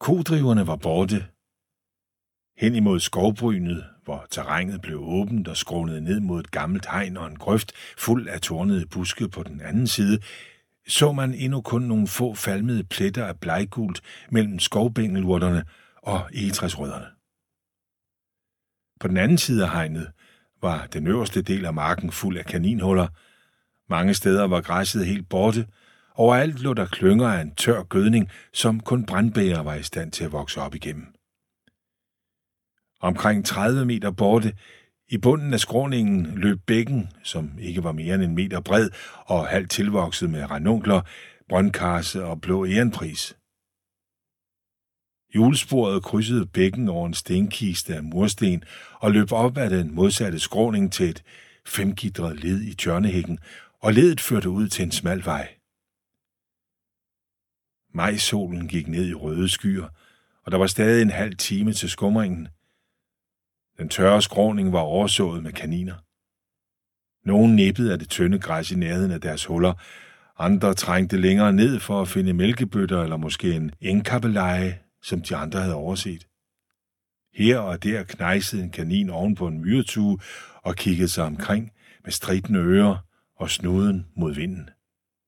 Kodriverne var borte. Hen imod skovbrynet, hvor terrænet blev åbent og skrånet ned mod et gammelt hegn og en grøft fuld af tornede buske på den anden side, så man endnu kun nogle få falmede pletter af bleggult mellem skovbængelurterne og egetræsrødderne. På den anden side af hegnet var den øverste del af marken fuld af kaninhuller. Mange steder var græsset helt borte. Overalt lå der klynger af en tør gødning, som kun brandbæger var i stand til at vokse op igennem. Omkring 30 meter borte, i bunden af skråningen, løb bækken, som ikke var mere end en meter bred og halvt tilvokset med ranunkler, brøndkarse og blå ærenpris. Julesporet krydsede bækken over en stenkiste af mursten og løb op ad den modsatte skråning til et femgidret led i tjørnehækken, og ledet førte ud til en smal vej. Majsolen gik ned i røde skyer, og der var stadig en halv time til skumringen. Den tørre skråning var oversået med kaniner. Nogle nippede af det tynde græs i nærheden af deres huller, andre trængte længere ned for at finde mælkebøtter eller måske en engkappeleje som de andre havde overset. Her og der knejsede en kanin oven på en myretue og kiggede sig omkring med stridende ører og snuden mod vinden.